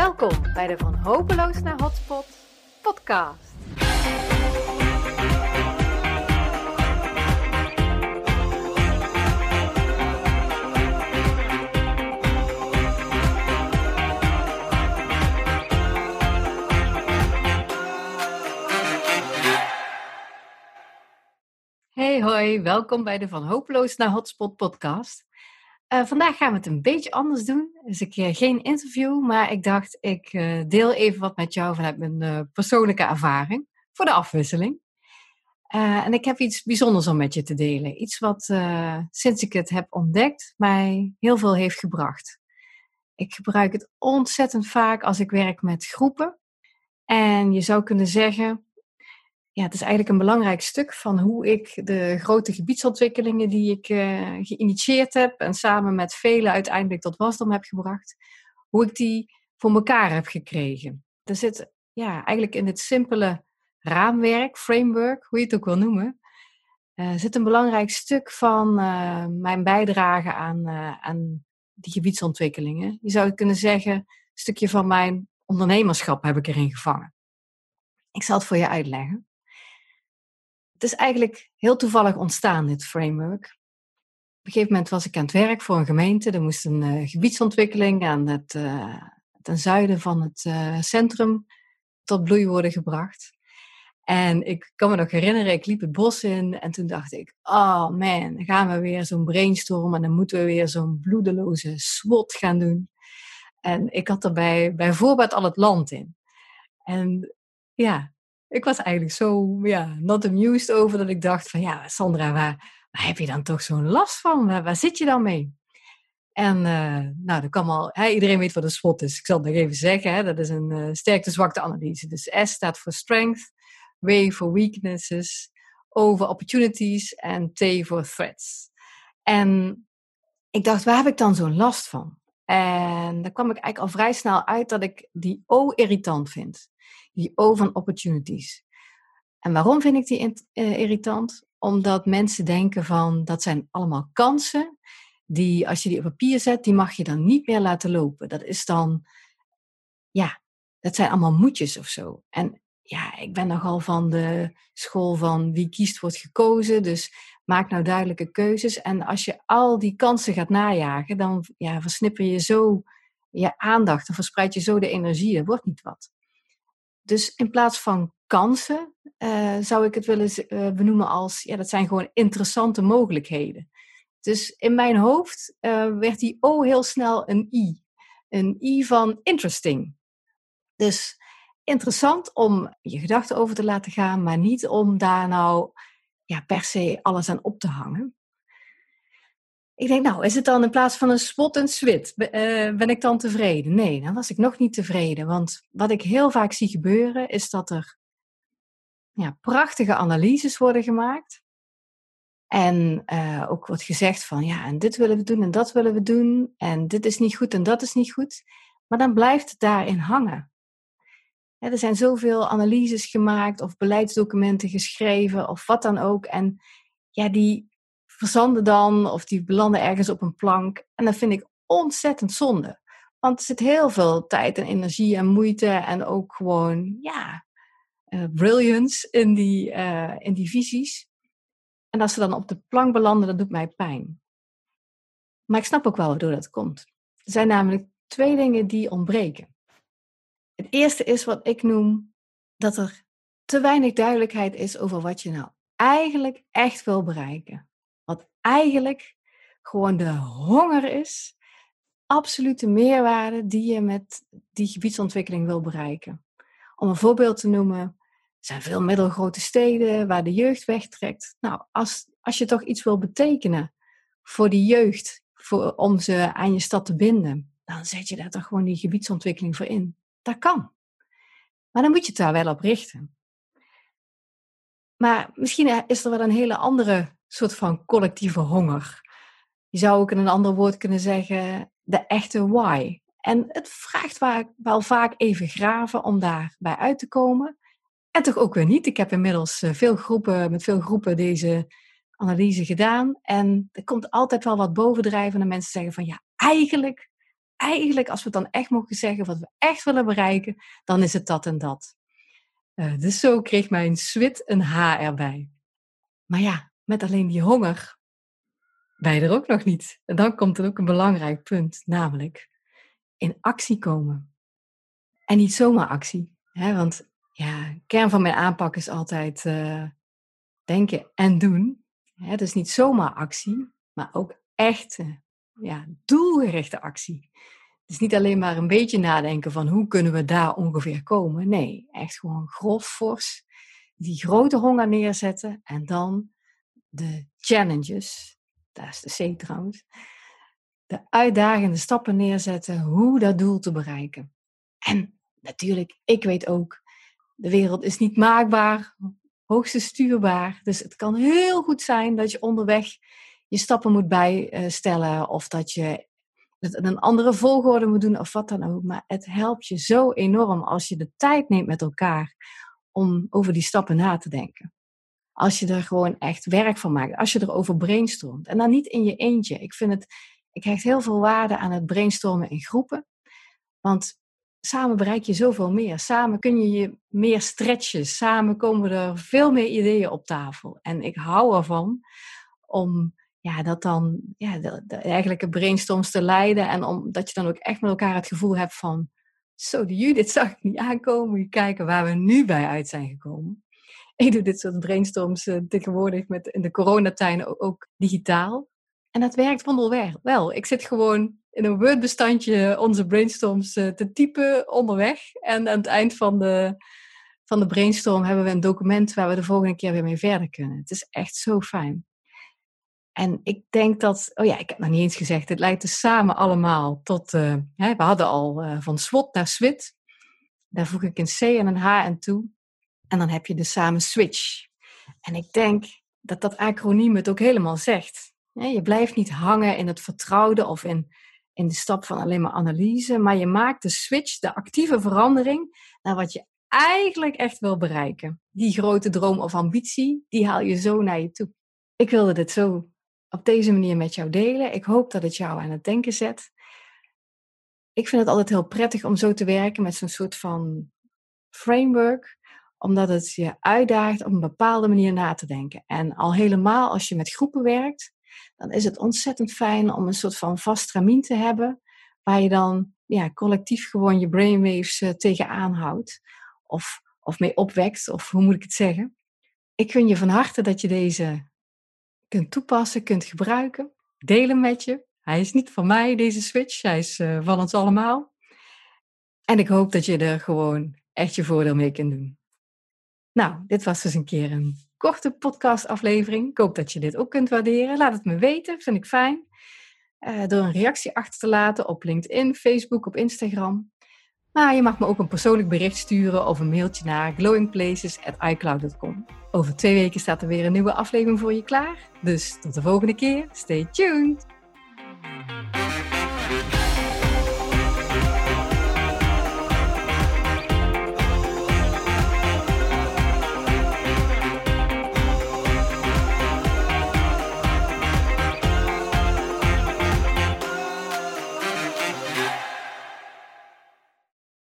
Welkom bij de Van Hopeloos naar Hotspot podcast. Hey hoi, welkom bij de Van Hopeloos naar Hotspot podcast. Uh, vandaag gaan we het een beetje anders doen. Dus ik uh, geen interview, maar ik dacht ik uh, deel even wat met jou vanuit mijn persoonlijke ervaring voor de afwisseling. en ik heb iets bijzonders om met je te delen. Iets wat sinds ik het heb ontdekt mij heel veel heeft gebracht. Ik gebruik het ontzettend vaak als ik werk met groepen. En je zou kunnen zeggen, ja, het is eigenlijk een belangrijk stuk van hoe ik de grote gebiedsontwikkelingen die ik uh, geïnitieerd heb en samen met velen uiteindelijk tot wasdom heb gebracht, hoe ik die voor elkaar heb gekregen. Er zit ja, eigenlijk in dit simpele raamwerk, framework, hoe je het ook wil noemen, uh, zit een belangrijk stuk van uh, mijn bijdrage aan, aan die gebiedsontwikkelingen. Je zou kunnen zeggen, een stukje van mijn ondernemerschap heb ik erin gevangen. Ik zal het voor je uitleggen het is eigenlijk heel toevallig ontstaan, dit framework. Op een gegeven moment was ik aan het werk voor een gemeente. Er moest een uh, gebiedsontwikkeling aan het, uh, ten zuiden van het uh, centrum tot bloei worden gebracht. En ik kan me nog herinneren, ik liep het bos in en toen dacht ik, oh man, dan gaan we weer zo'n brainstorm en dan moeten we weer zo'n bloedeloze SWOT gaan doen. En ik had erbij bij voorbaat al het land in. En ja, ik was eigenlijk zo ja, not amused over dat ik dacht van ja, Sandra, waar, waar heb je dan toch zo'n last van? Waar, zit je dan mee? En uh, nou, dat kwam al, hè, iedereen weet wat een SWOT is. Ik zal het nog even zeggen, hè, dat is een uh, sterkte-zwakte analyse. Dus S staat voor strength, W voor weaknesses, O voor opportunities en T voor threats. En ik dacht, waar heb ik dan zo'n last van? En daar kwam ik eigenlijk al vrij snel uit dat ik die O irritant vind die O van opportunities. En waarom vind ik die uh, irritant? Omdat mensen denken van dat zijn allemaal kansen die als je die op papier zet, die mag je dan niet meer laten lopen. Dat is dan, ja, dat zijn allemaal moedjes of zo. En ja, ik ben nogal van de school van wie kiest wordt gekozen. Dus maak nou duidelijke keuzes. En als je al die kansen gaat najagen, dan ja, versnipper je zo je aandacht en verspreid je zo de energie. Er wordt niet wat. Dus in plaats van kansen uh, zou ik het willen uh, benoemen als, ja, dat zijn gewoon interessante mogelijkheden. Dus in mijn hoofd uh, werd die O heel snel een I. Een I van interesting. Dus interessant om je gedachten over te laten gaan, maar niet om daar nou ja, per se alles aan op te hangen. Ik denk, nou, is het dan in plaats van een spot en swit, uh, ben ik dan tevreden? Nee, dan was ik nog niet tevreden. Want wat ik heel vaak zie gebeuren, is dat er ja, prachtige analyses worden gemaakt. En uh, ook wordt gezegd van, ja, en dit willen we doen en dat willen we doen. En dit is niet goed en dat is niet goed. Maar dan blijft het daarin hangen. Er zijn zoveel analyses gemaakt of beleidsdocumenten geschreven of wat dan ook. En ja, die, verzanden dan of die belanden ergens op een plank. En dat vind ik ontzettend zonde. Want er zit heel veel tijd en energie en moeite en ook gewoon, ja, uh, brilliance in die, uh, in die visies. En als ze dan op de plank belanden, dat doet mij pijn. Maar ik snap ook wel waardoor dat komt. Er zijn namelijk twee dingen die ontbreken. Het eerste is wat ik noem dat er te weinig duidelijkheid is over wat je nou eigenlijk echt wil bereiken eigenlijk gewoon de honger is, absolute meerwaarde die je met die gebiedsontwikkeling wil bereiken. Om een voorbeeld te noemen, er zijn veel middelgrote steden waar de jeugd wegtrekt. Nou, als, als je toch iets wil betekenen voor die jeugd, voor, om ze aan je stad te binden, dan zet je daar toch gewoon die gebiedsontwikkeling voor in. Dat kan. Maar dan moet je het daar wel op richten. Maar misschien is er wel een hele andere soort van collectieve honger. Je zou ook in een ander woord kunnen zeggen de echte why. En het vraagt wel vaak even graven om daarbij uit te komen. En toch ook weer niet. Ik heb inmiddels eh, veel groepen, met veel groepen deze analyse gedaan. En er komt altijd wel wat bovendrijven en mensen zeggen van ja, eigenlijk, eigenlijk, als we dan echt mogen zeggen wat we echt willen bereiken, dan is het dat en dat. Uh, dus zo kreeg mijn swit een H erbij. Maar ja, met alleen die honger je er ook nog niet. En dan komt er ook een belangrijk punt, namelijk in actie komen. En niet zomaar actie. Hè? Want ja, kern van mijn aanpak is altijd uh, denken en doen. Hè? Dus niet zomaar actie, maar ook echte, ja, doelgerichte actie. Dus niet alleen maar een beetje nadenken van hoe kunnen we daar ongeveer komen. Nee, echt gewoon grof, fors, die grote honger neerzetten en dan de challenges, daar is de C trouwens, de uitdagende stappen neerzetten hoe dat doel te bereiken. En natuurlijk, ik weet ook, de wereld is niet maakbaar, hoogste stuurbaar. Dus het kan heel goed zijn dat je onderweg je stappen moet bijstellen of dat je een andere volgorde moet doen of wat dan ook. Maar het helpt je zo enorm als je de tijd neemt met elkaar om over die stappen na te denken. Als je er gewoon echt werk van maakt, als je erover brainstormt. En dan niet in je eentje. Ik vind het, ik hecht heel veel waarde aan het brainstormen in groepen. Want samen bereik je zoveel meer. Samen kun je je meer stretchen. Samen komen er veel meer ideeën op tafel. En ik hou ervan om ja, dat dan ja, de, eigenlijke brainstorms te leiden. En omdat je dan ook echt met elkaar het gevoel hebt van... Zo, de Judith zag ik niet aankomen. Je kijken waar we nu bij uit zijn gekomen. Ik doe dit soort brainstorms uh, tegenwoordig met, in de coronatijden ook, digitaal. En dat werkt wonderwel. Wel, ik zit gewoon in een Word-bestandje onze brainstorms uh, te typen onderweg. En aan het eind van de, van de brainstorm hebben we een document waar we de volgende keer weer mee verder kunnen. Het is echt zo fijn. En ik denk dat, oh ja, ik heb nog niet eens gezegd, het leidt dus samen allemaal tot, hè, we hadden al uh, van SWOT naar SWIT. Daar voeg ik een C en een H aan toe. En dan heb je dus samen switch. En ik denk dat dat acroniem het ook helemaal zegt. Je blijft niet hangen in het vertrouwde of in, in de stap van alleen maar analyse, maar je maakt de switch, de actieve verandering, naar wat je eigenlijk echt wil bereiken. Die grote droom of ambitie, die haal je zo naar je toe. Ik wilde dit zo op deze manier met jou delen. Ik hoop dat het jou aan het denken zet. Ik vind het altijd heel prettig om zo te werken met zo'n soort van framework, omdat het je uitdaagt op een bepaalde manier na te denken. En al helemaal als je met groepen werkt, dan is het ontzettend fijn om een soort van vast ramien te hebben, waar je dan ja, collectief gewoon je brainwaves uh, tegenaan houdt. Of, of mee opwekt, of hoe moet ik het zeggen. Ik gun je van harte dat je deze kunt toepassen, kunt gebruiken. Delen met je. Hij is niet van mij, deze switch. Hij is uh, van ons allemaal. En ik hoop dat je er gewoon echt je voordeel mee kunt doen. Nou, dit was dus een keer een korte podcastaflevering. Ik hoop dat je dit ook kunt waarderen. Laat het me weten, vind ik fijn. Uh, door een reactie achter te laten op LinkedIn, Facebook, op Instagram. Maar je mag me ook een persoonlijk bericht sturen of een mailtje naar glowingplaces.icloud.com. Over twee weken staat er weer een nieuwe aflevering voor je klaar. Dus tot de volgende keer. Stay tuned!